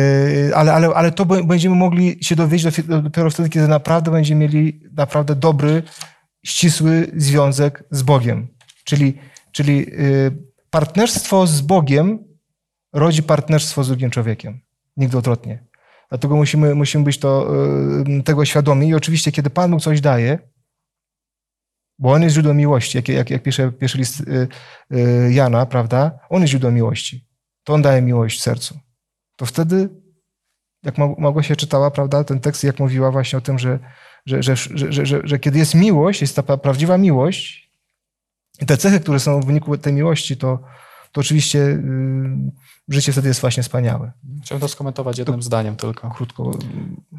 ale, ale, ale to będziemy mogli się dowiedzieć dopiero wtedy, kiedy naprawdę będziemy mieli naprawdę dobry, ścisły związek z Bogiem. Czyli, czyli yy, partnerstwo z Bogiem rodzi partnerstwo z drugim człowiekiem. Nigdy odwrotnie. Dlatego musimy, musimy być to, yy, tego świadomi. I oczywiście, kiedy Pan Bóg coś daje, bo On jest źródłem miłości, jak, jak, jak pisze pierwszy list Jana, prawda? On jest źródłem miłości. To On daje miłość sercu to wtedy, jak Małgosia czytała, prawda, ten tekst, jak mówiła właśnie o tym, że, że, że, że, że, że kiedy jest miłość, jest ta prawdziwa miłość, i te cechy, które są w wyniku tej miłości, to, to oczywiście y, życie wtedy jest właśnie wspaniałe. Chciałbym to skomentować jednym to, zdaniem tylko. Krótko.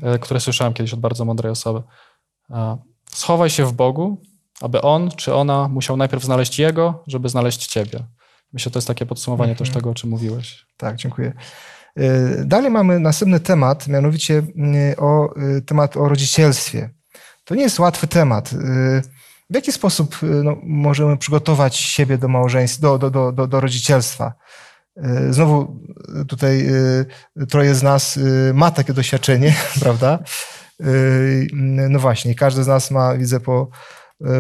E, które słyszałem kiedyś od bardzo mądrej osoby. Schowaj się w Bogu, aby on czy ona musiał najpierw znaleźć Jego, żeby znaleźć Ciebie. Myślę, że to jest takie podsumowanie też mhm. tego, o czym mówiłeś. Tak, dziękuję. Y, dalej mamy następny temat, mianowicie y, o, y, temat o rodzicielstwie. To nie jest łatwy temat. W jaki sposób no, możemy przygotować siebie do małżeństwa, do, do, do, do rodzicielstwa? Znowu tutaj troje z nas ma takie doświadczenie, prawda? No właśnie, każdy z nas ma, widzę, po,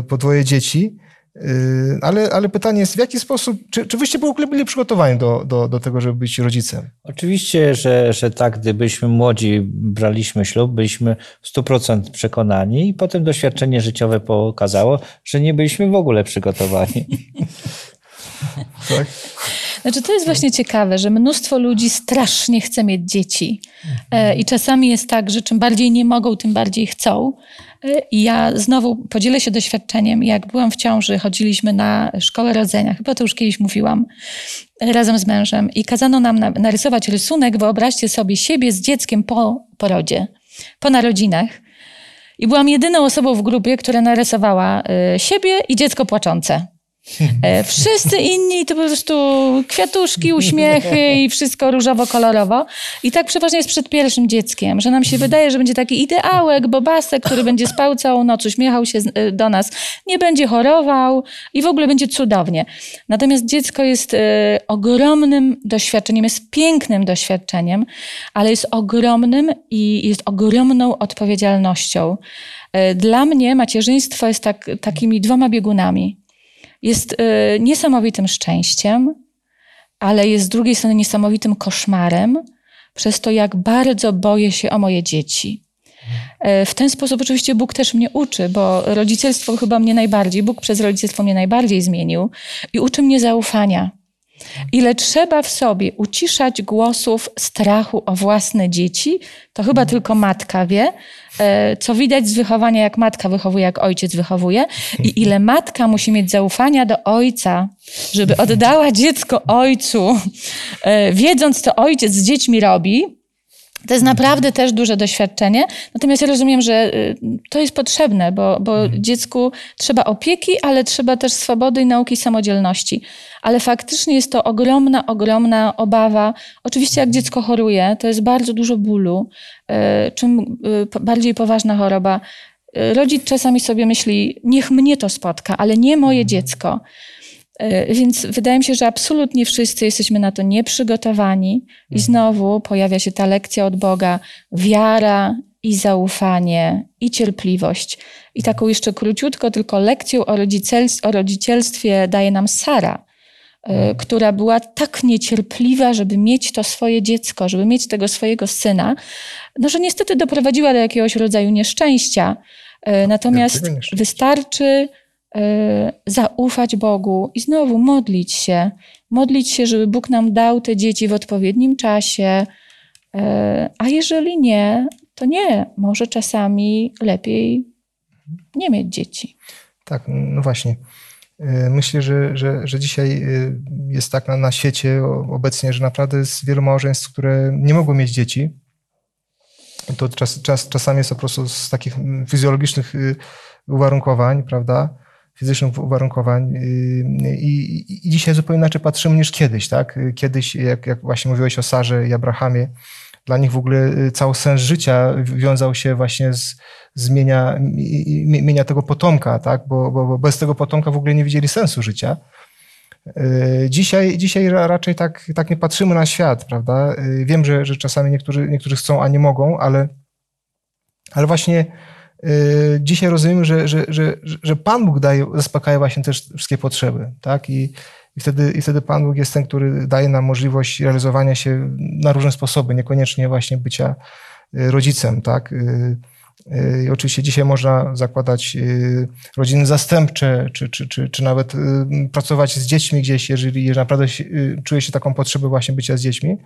po dwoje dzieci. Yy, ale, ale pytanie jest, w jaki sposób, czy, czy wyście byli przygotowani do, do, do tego, żeby być rodzicem? Oczywiście, że, że tak, gdybyśmy młodzi braliśmy ślub, byliśmy w 100% przekonani i potem doświadczenie życiowe pokazało, że nie byliśmy w ogóle przygotowani. tak? Znaczy, to jest właśnie ciekawe, że mnóstwo ludzi strasznie chce mieć dzieci. E, I czasami jest tak, że czym bardziej nie mogą, tym bardziej chcą. I ja znowu podzielę się doświadczeniem. Jak byłam w ciąży, chodziliśmy na szkołę rodzenia, chyba to już kiedyś mówiłam, razem z mężem i kazano nam narysować rysunek. Wyobraźcie sobie siebie z dzieckiem po porodzie, po narodzinach. I byłam jedyną osobą w grupie, która narysowała y, siebie i dziecko płaczące. E, wszyscy inni to po prostu kwiatuszki, uśmiechy i wszystko różowo-kolorowo. I tak przeważnie jest przed pierwszym dzieckiem, że nam się wydaje, że będzie taki ideałek, bobasek, który będzie spał całą noc, uśmiechał się e, do nas, nie będzie chorował i w ogóle będzie cudownie. Natomiast dziecko jest e, ogromnym doświadczeniem, jest pięknym doświadczeniem, ale jest ogromnym i jest ogromną odpowiedzialnością. Dla mnie macierzyństwo jest tak, takimi dwoma biegunami jest y, niesamowitym szczęściem, ale jest z drugiej strony niesamowitym koszmarem przez to, jak bardzo boję się o moje dzieci. Y, w ten sposób oczywiście Bóg też mnie uczy, bo rodzicielstwo chyba mnie najbardziej, Bóg przez rodzicielstwo mnie najbardziej zmienił i uczy mnie zaufania. Ile trzeba w sobie uciszać głosów strachu o własne dzieci, to chyba tylko matka wie, e, co widać z wychowania, jak matka wychowuje, jak ojciec wychowuje, i ile matka musi mieć zaufania do ojca, żeby oddała dziecko ojcu, e, wiedząc, co ojciec z dziećmi robi, to jest naprawdę też duże doświadczenie. Natomiast ja rozumiem, że y, to jest potrzebne, bo, bo mhm. dziecku trzeba opieki, ale trzeba też swobody i nauki samodzielności. Ale faktycznie jest to ogromna, ogromna obawa. Oczywiście, jak dziecko choruje, to jest bardzo dużo bólu. Y, czym y, bardziej poważna choroba, rodzic czasami sobie myśli, niech mnie to spotka, ale nie moje mhm. dziecko. E, więc wydaje mi się, że absolutnie wszyscy jesteśmy na to nieprzygotowani, i mhm. znowu pojawia się ta lekcja od Boga: wiara i zaufanie, i cierpliwość. I mhm. taką jeszcze króciutko, tylko lekcją o, rodzicielstwie, o rodzicielstwie daje nam Sara, e, mhm. która była tak niecierpliwa, żeby mieć to swoje dziecko, żeby mieć tego swojego syna, no że niestety doprowadziła do jakiegoś rodzaju nieszczęścia. E, natomiast wystarczy zaufać Bogu i znowu modlić się. Modlić się, żeby Bóg nam dał te dzieci w odpowiednim czasie. A jeżeli nie, to nie. Może czasami lepiej nie mieć dzieci. Tak, no właśnie. Myślę, że, że, że dzisiaj jest tak na, na świecie obecnie, że naprawdę jest wielu małżeństw, które nie mogą mieć dzieci. To czas, czas, czasami jest po prostu z takich fizjologicznych uwarunkowań, prawda? Fizycznych uwarunkowań. I, i, i dzisiaj zupełnie inaczej patrzymy niż kiedyś, tak? Kiedyś, jak, jak właśnie mówiłeś o Sarze i Abrahamie, dla nich w ogóle cały sens życia wiązał się właśnie z zmienia, mienia tego potomka, tak? Bo, bo, bo bez tego potomka w ogóle nie widzieli sensu życia. Dzisiaj, dzisiaj raczej tak, tak nie patrzymy na świat, prawda? Wiem, że, że czasami niektórzy, niektórzy chcą, a nie mogą, ale, ale właśnie dzisiaj rozumiemy, że, że, że, że Pan Bóg daje, zaspokaja właśnie też wszystkie potrzeby, tak? I, i wtedy, I wtedy Pan Bóg jest ten, który daje nam możliwość realizowania się na różne sposoby, niekoniecznie właśnie bycia rodzicem, tak? I oczywiście dzisiaj można zakładać rodziny zastępcze, czy, czy, czy, czy nawet pracować z dziećmi gdzieś, jeżeli naprawdę czuje się taką potrzebę właśnie bycia z dziećmi.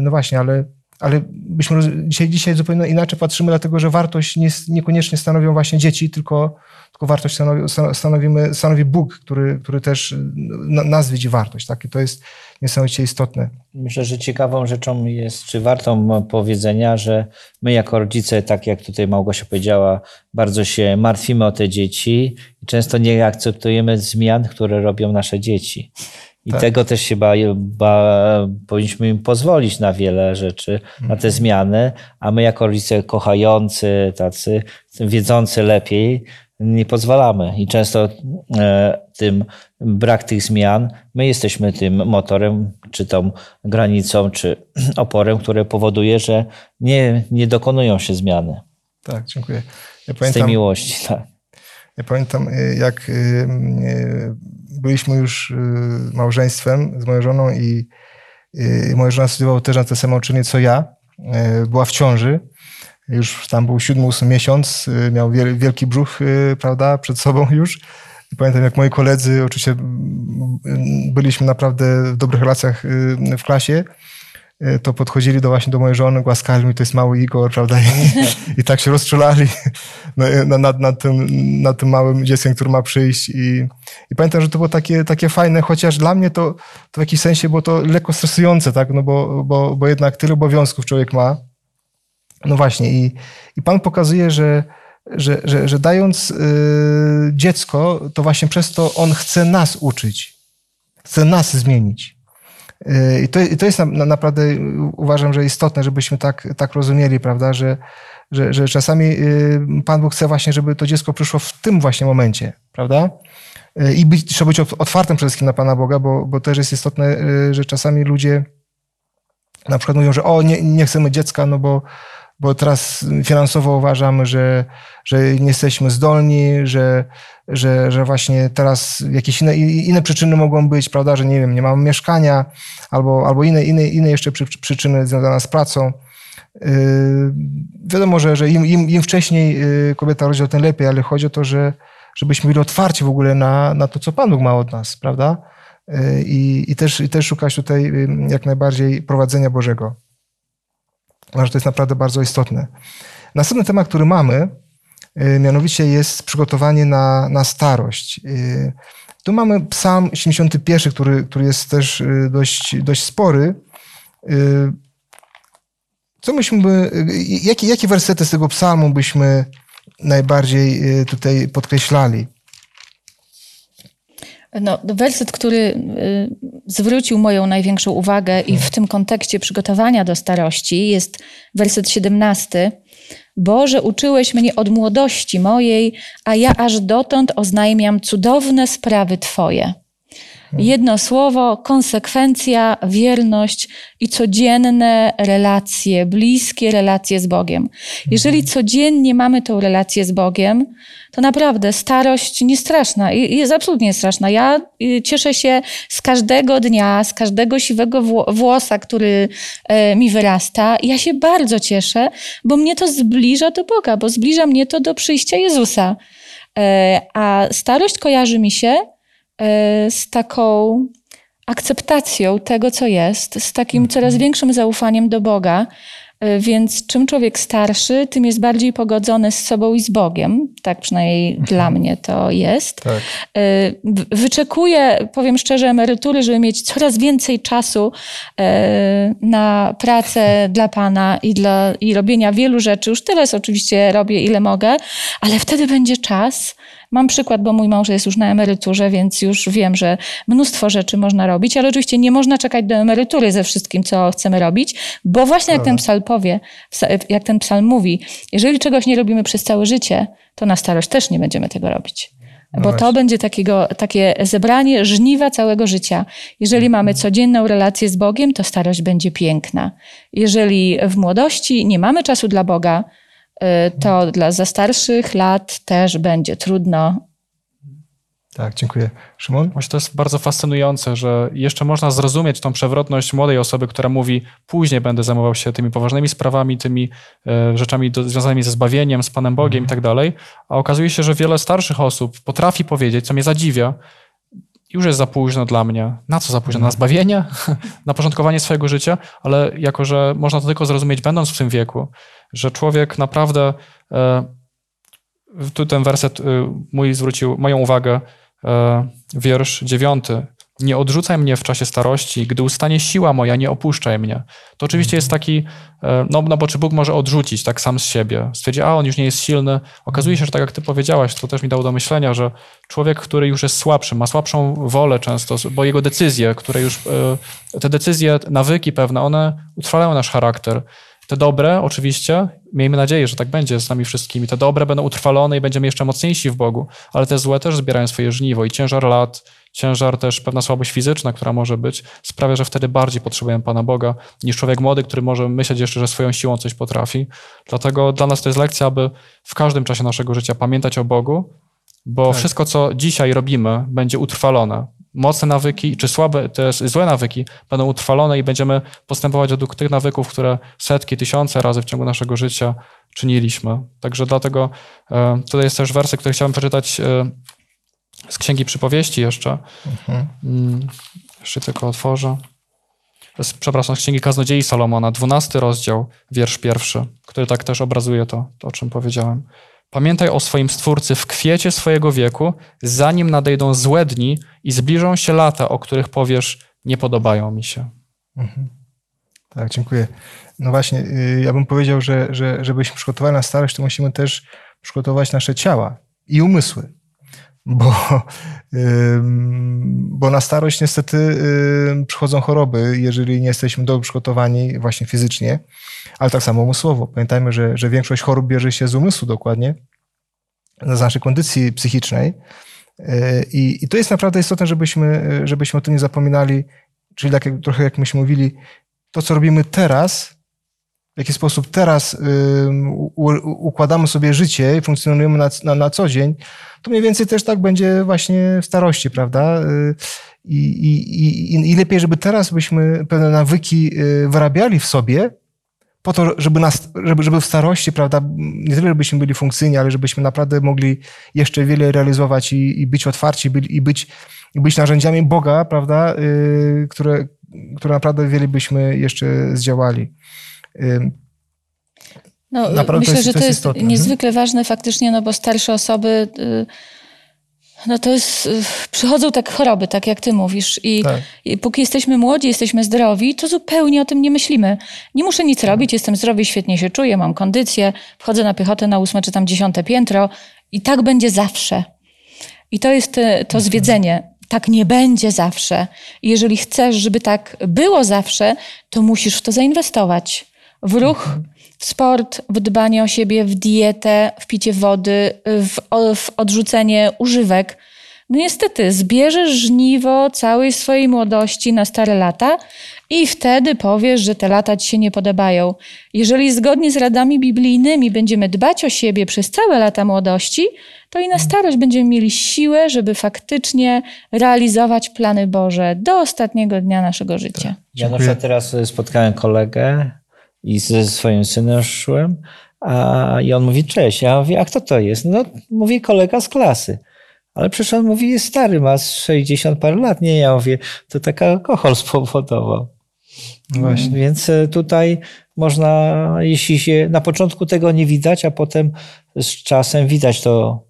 No właśnie, ale, ale byśmy dzisiaj, dzisiaj zupełnie inaczej patrzymy, dlatego że wartość nie, niekoniecznie stanowią właśnie dzieci, tylko, tylko wartość stanowi, stanowimy, stanowi Bóg, który, który też nas widzi wartość. Tak? I to jest niesamowicie istotne. Myślę, że ciekawą rzeczą jest, czy wartą powiedzenia, że my jako rodzice, tak jak tutaj Małgosia powiedziała, bardzo się martwimy o te dzieci i często nie akceptujemy zmian, które robią nasze dzieci. I tak. tego też się ba, powinniśmy im pozwolić na wiele rzeczy, mhm. na te mhm. zmiany, a my jako rodzice kochający, tacy wiedzący lepiej, nie pozwalamy. I często e, tym brak tych zmian, my jesteśmy tym motorem, czy tą granicą, czy oporem, które powoduje, że nie, nie dokonują się zmiany. Tak, dziękuję. Ja pamiętam, Z tej miłości, tak. Ja pamiętam, y, jak y, y, byliśmy już małżeństwem z moją żoną i moja żona studiowała też na te same uczelnie co ja. Była w ciąży. Już tam był siódmy, ósmy miesiąc. Miał wielki brzuch, prawda, przed sobą już. I pamiętam, jak moi koledzy, oczywiście byliśmy naprawdę w dobrych relacjach w klasie, to podchodzili do właśnie do mojej żony, głaskali mi, to jest mały Igor, prawda? I, i tak się rozczulali nad, nad, nad, tym, nad tym małym dzieckiem, który ma przyjść. I, I pamiętam, że to było takie, takie fajne, chociaż dla mnie to, to w jakimś sensie było to lekko stresujące, tak? No bo, bo, bo jednak tyle obowiązków człowiek ma. No właśnie, i, i Pan pokazuje, że, że, że, że dając y, dziecko, to właśnie przez to On chce nas uczyć, chce nas zmienić. I to, i to jest na, na, naprawdę, uważam, że istotne, żebyśmy tak, tak rozumieli, prawda, że, że, że czasami y, Pan Bóg chce właśnie, żeby to dziecko przyszło w tym właśnie momencie, prawda? Y, I być, trzeba być otwartym przede wszystkim na Pana Boga, bo, bo też jest istotne, y, że czasami ludzie na przykład mówią, że o, nie, nie chcemy dziecka, no bo, bo teraz finansowo uważamy, że, że nie jesteśmy zdolni, że, że, że właśnie teraz jakieś inne, inne przyczyny mogą być, prawda, że nie wiem, nie mamy mieszkania, albo, albo inne, inne, inne jeszcze przy, przyczyny związane z pracą. Yy, wiadomo, że, że im, im, im wcześniej yy, kobieta rodzi, tym lepiej, ale chodzi o to, że, żebyśmy byli otwarci w ogóle na, na to, co Pan Bóg ma od nas, prawda? Yy, I, i, też, I też szukać tutaj yy, jak najbardziej prowadzenia Bożego. Że to jest naprawdę bardzo istotne. Następny temat, który mamy, mianowicie jest przygotowanie na, na starość. Y, tu mamy psalm 71, który, który jest też y, dość, dość spory. Co myśmy jakie, jakie wersety z tego psalmu byśmy najbardziej tutaj podkreślali? No, werset, który zwrócił moją największą uwagę i w tym kontekście przygotowania do starości jest werset 17. Boże, uczyłeś mnie od młodości mojej, a ja aż dotąd oznajmiam cudowne sprawy Twoje. Jedno słowo, konsekwencja, wierność i codzienne relacje, bliskie relacje z Bogiem. Jeżeli codziennie mamy tą relację z Bogiem, to naprawdę starość nie straszna, jest absolutnie straszna. Ja y, cieszę się z każdego dnia, z każdego siwego włosa, który e, mi wyrasta. Ja się bardzo cieszę, bo mnie to zbliża do Boga, bo zbliża mnie to do przyjścia Jezusa. E, a starość kojarzy mi się z taką akceptacją tego, co jest, z takim coraz większym zaufaniem do Boga. E, Więc czym człowiek starszy, tym jest bardziej pogodzony z sobą i z Bogiem. Tak przynajmniej dla mnie to jest. Tak. W- Wyczekuję, powiem szczerze, emerytury, żeby mieć coraz więcej czasu na pracę dla Pana i, dla, i robienia wielu rzeczy. Już teraz oczywiście robię, ile mogę, ale wtedy będzie czas. Mam przykład, bo mój mąż jest już na emeryturze, więc już wiem, że mnóstwo rzeczy można robić, ale oczywiście nie można czekać do emerytury ze wszystkim, co chcemy robić, bo właśnie jak ten psalm powie, jak ten psalm mówi, jeżeli czegoś nie robimy przez całe życie, to na starość też nie będziemy tego robić. No Bo to będzie takiego, takie zebranie żniwa całego życia. Jeżeli Mhm. mamy codzienną relację z Bogiem, to starość będzie piękna. Jeżeli w młodości nie mamy czasu dla Boga, to dla za starszych lat też będzie trudno. Tak, dziękuję. Szymon? Właśnie to jest bardzo fascynujące, że jeszcze można zrozumieć tą przewrotność młodej osoby, która mówi, później będę zajmował się tymi poważnymi sprawami, tymi e, rzeczami do, związanymi ze zbawieniem, z Panem Bogiem i tak dalej. A okazuje się, że wiele starszych osób potrafi powiedzieć, co mnie zadziwia, już jest za późno dla mnie. Na co za późno? Na zbawienie? na porządkowanie swojego życia? Ale jako, że można to tylko zrozumieć będąc w tym wieku, że człowiek naprawdę... E, tu ten werset y, mój zwrócił moją uwagę, e, wiersz dziewiąty. Nie odrzucaj mnie w czasie starości, gdy ustanie siła moja, nie opuszczaj mnie. To oczywiście jest taki, e, no, no bo czy Bóg może odrzucić tak sam z siebie? Stwierdzi, a on już nie jest silny. Okazuje się, że tak jak ty powiedziałaś, to też mi dało do myślenia, że człowiek, który już jest słabszy, ma słabszą wolę często, bo jego decyzje, które już, e, te decyzje, nawyki pewne, one utrwalają nasz charakter. Te dobre, oczywiście, miejmy nadzieję, że tak będzie z nami wszystkimi. Te dobre będą utrwalone i będziemy jeszcze mocniejsi w Bogu, ale te złe też zbierają swoje żniwo i ciężar lat, ciężar też pewna słabość fizyczna, która może być, sprawia, że wtedy bardziej potrzebujemy Pana Boga niż człowiek młody, który może myśleć jeszcze, że swoją siłą coś potrafi. Dlatego dla nas to jest lekcja, aby w każdym czasie naszego życia pamiętać o Bogu, bo Tak. wszystko, co dzisiaj robimy, będzie utrwalone. Mocne nawyki, czy słabe, te złe nawyki będą utrwalone i będziemy postępować według tych nawyków, które setki, tysiące razy w ciągu naszego życia czyniliśmy. Także dlatego e, tutaj jest też wersy, który chciałem przeczytać e, z Księgi Przypowieści jeszcze. Mm, Jeszcze tylko otworzę. Przepraszam, z Księgi Kaznodziei Salomona, 12 rozdział, wiersz pierwszy, który tak też obrazuje to, to, o czym powiedziałem. Pamiętaj o swoim Stwórcy w kwiecie swojego wieku, zanim nadejdą złe dni i zbliżą się lata, o których powiesz, nie podobają mi się. Tak, dziękuję. No właśnie, y, ja bym powiedział, że, że żebyśmy przygotowali na starość, to musimy też przygotować nasze ciała i umysły. Bo, bo na starość niestety przychodzą choroby, jeżeli nie jesteśmy dobrze przygotowani właśnie fizycznie, ale tak samo umysłowo. Pamiętajmy, że, że większość chorób bierze się z umysłu dokładnie, z naszej kondycji psychicznej. Y, I, I to jest naprawdę istotne, żebyśmy, żebyśmy o tym nie zapominali, czyli tak jak, trochę jak myśmy mówili, to, co robimy teraz, w jaki sposób teraz układamy sobie życie i funkcjonujemy na, na, na co dzień, to mniej więcej też tak będzie właśnie w starości, prawda? Y, I, i, i, lepiej, żeby teraz byśmy pewne nawyki y, wyrabiali w sobie, po to, żeby, nas, żeby, żeby w starości, prawda, nie tyle, żebyśmy byli funkcyjni, ale żebyśmy naprawdę mogli jeszcze wiele realizować i, i być otwarci byli, i być, i być narzędziami Boga, prawda, y, które, które naprawdę wiele byśmy jeszcze zdziałali. No, Naprawdę myślę, to jest- że to jest istotne. niezwykle ważne faktycznie, no bo starsze osoby, y, no to jest, y, przychodzą tak choroby, tak jak ty mówisz i, Tak. i póki jesteśmy młodzi, jesteśmy zdrowi, to zupełnie o tym nie myślimy. Nie muszę nic robić, jestem zdrowy, świetnie się czuję, mam kondycję, wchodzę na piechotę na ósme czy tam dziesiąte piętro i tak będzie zawsze. I to jest y, to zwiedzenie. Tak nie będzie zawsze. I jeżeli chcesz, żeby tak było zawsze, to musisz w to zainwestować. W ruch, w sport, w dbanie o siebie, w dietę, w picie wody, w, w odrzucenie używek. No niestety, zbierzesz żniwo całej swojej młodości na stare lata i wtedy powiesz, że te lata ci się nie podobają. Jeżeli zgodnie z radami biblijnymi będziemy dbać o siebie przez całe lata młodości, to i na starość będziemy mieli siłę, żeby faktycznie realizować plany Boże do ostatniego dnia naszego życia. Ja na przykład teraz spotkałem kolegę i ze swoim synem szłem A, I on mówi, cześć. Ja mówię, a kto to jest? No, mówi kolega z klasy. Ale przecież on mówi, jest stary, ma 60 parę lat. Nie, ja mówię, to tak alkohol spowodował. No właśnie. Więc e, tutaj można, jeśli się na początku tego nie widać, a potem z czasem widać to,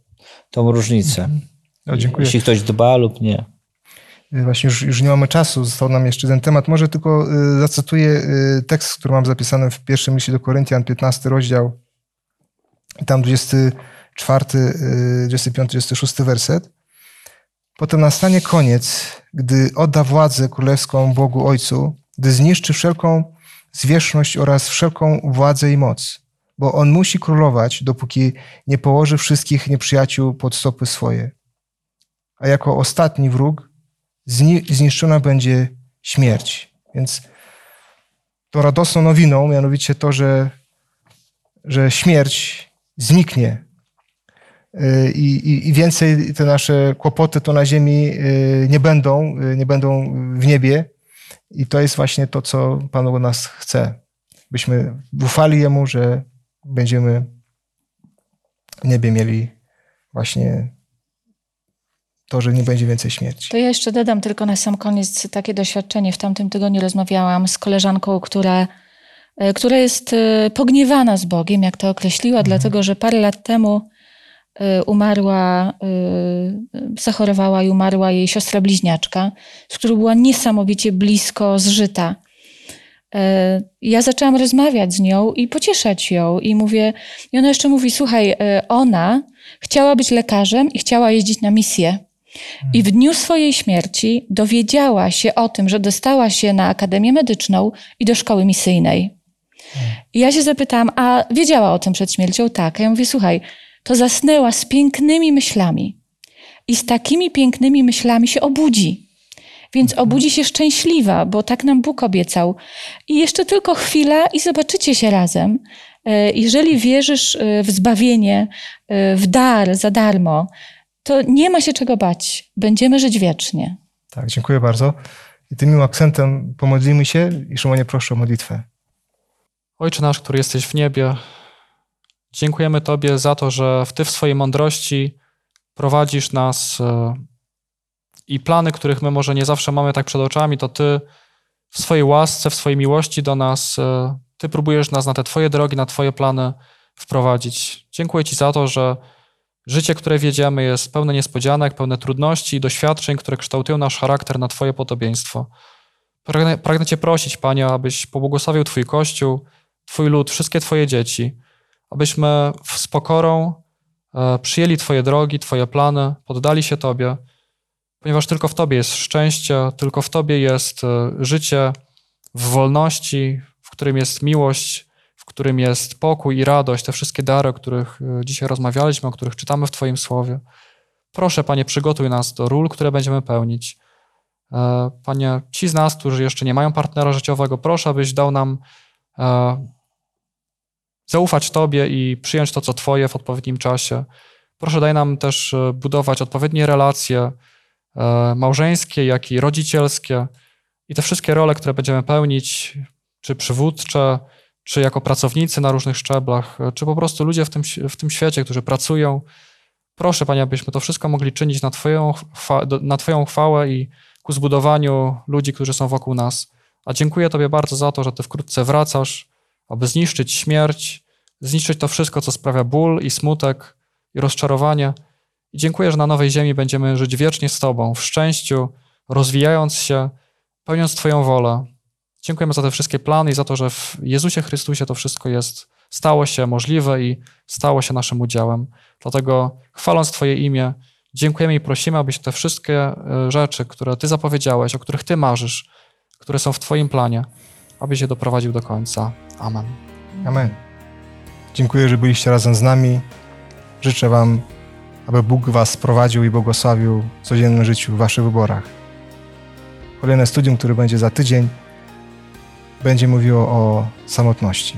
tą różnicę. O, dziękuję. Jeśli ktoś dba lub nie. Właśnie już, już nie mamy czasu, został nam jeszcze ten temat. Może tylko y, zacytuję y, tekst, który mam zapisany w pierwszym liście do Koryntian, 15 rozdział, tam 24, y, 25, 26 werset. Potem nastanie koniec, gdy odda władzę królewską Bogu Ojcu, gdy zniszczy wszelką zwierzchność oraz wszelką władzę i moc, bo On musi królować, dopóki nie położy wszystkich nieprzyjaciół pod stopy swoje. A jako ostatni wróg zniszczona będzie śmierć. Więc tą radosną nowiną, mianowicie to, że, że śmierć zniknie y, i, i, i więcej te nasze kłopoty to na ziemi y, nie będą, y, nie będą w niebie. I to jest właśnie to, co Pan od nas chce. Byśmy ufali Jemu, że będziemy w niebie mieli właśnie to, że nie będzie więcej śmierci. To ja jeszcze dodam tylko na sam koniec takie doświadczenie. W tamtym tygodniu rozmawiałam z koleżanką, która, e, która jest e, pogniewana z Bogiem, jak to określiła, dlatego że parę lat temu e, umarła, zachorowała i umarła jej siostra bliźniaczka, z którą była niesamowicie blisko zżyta. Ja zaczęłam rozmawiać z nią i pocieszać ją i mówię, i ona jeszcze mówi, słuchaj, ona chciała być lekarzem i chciała jeździć na misję. I w dniu swojej śmierci dowiedziała się o tym, że dostała się na Akademię Medyczną i do szkoły misyjnej. I ja się zapytałam, a wiedziała o tym przed śmiercią? Tak. A ja mówię, słuchaj, to zasnęła z pięknymi myślami. I z takimi pięknymi myślami się obudzi. Więc obudzi się szczęśliwa, bo tak nam Bóg obiecał. I jeszcze tylko chwila i zobaczycie się razem. E, jeżeli wierzysz e, w zbawienie, e, w dar za darmo, to nie ma się czego bać. Będziemy żyć wiecznie. Tak, dziękuję bardzo. I tym akcentem pomodlimy się i Szymonie proszę o modlitwę. Ojcze nasz, który jesteś w niebie, dziękujemy Tobie za to, że Ty w swojej mądrości prowadzisz nas e, i plany, których my może nie zawsze mamy tak przed oczami, to Ty w swojej łasce, w swojej miłości do nas, e, Ty próbujesz nas na te Twoje drogi, na Twoje plany wprowadzić. Dziękuję Ci za to, że Życie, które wiedziemy, jest pełne niespodzianek, pełne trudności i doświadczeń, które kształtują nasz charakter na Twoje podobieństwo. Pragnę, pragnę Cię prosić, Panie, abyś pobłogosławił Twój Kościół, Twój lud, wszystkie Twoje dzieci, abyśmy z pokorą e, przyjęli Twoje drogi, Twoje plany, poddali się Tobie, ponieważ tylko w Tobie jest szczęście, tylko w Tobie jest e, życie w wolności, w którym jest miłość, w którym jest pokój i radość, te wszystkie dary, o których e, dzisiaj rozmawialiśmy, o których czytamy w Twoim słowie. Proszę, Panie, przygotuj nas do ról, które będziemy pełnić. E, Panie, ci z nas, którzy jeszcze nie mają partnera życiowego, proszę, abyś dał nam e, zaufać Tobie i przyjąć to, co Twoje w odpowiednim czasie. Proszę, daj nam też budować odpowiednie relacje małżeńskie, jak i rodzicielskie i te wszystkie role, które będziemy pełnić, czy przywódcze, czy jako pracownicy na różnych szczeblach, czy po prostu ludzie w tym, w tym świecie, którzy pracują. Proszę, Panie, abyśmy to wszystko mogli czynić na twoją, na twoją chwałę i ku zbudowaniu ludzi, którzy są wokół nas. A dziękuję Tobie bardzo za to, że Ty wkrótce wracasz, aby zniszczyć śmierć, zniszczyć to wszystko, co sprawia ból i smutek i rozczarowanie. I dziękuję, że na nowej ziemi będziemy żyć wiecznie z Tobą, w szczęściu, rozwijając się, pełniąc Twoją wolę. Dziękujemy za te wszystkie plany i za to, że w Jezusie Chrystusie to wszystko jest, stało się możliwe i stało się naszym udziałem. Dlatego chwaląc Twoje imię, dziękujemy i prosimy, abyś te wszystkie e, rzeczy, które Ty zapowiedziałeś, o których Ty marzysz, które są w Twoim planie, abyś je doprowadził do końca. Amen. Amen. Dziękuję, że byliście razem z nami. Życzę Wam, aby Bóg Was prowadził i błogosławił w codziennym życiu, w Waszych wyborach. Kolejne studium, które będzie za tydzień, będzie mówiło o samotności.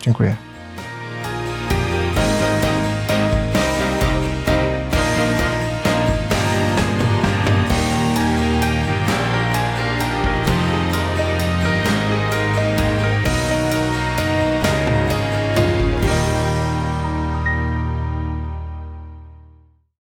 Dziękuję.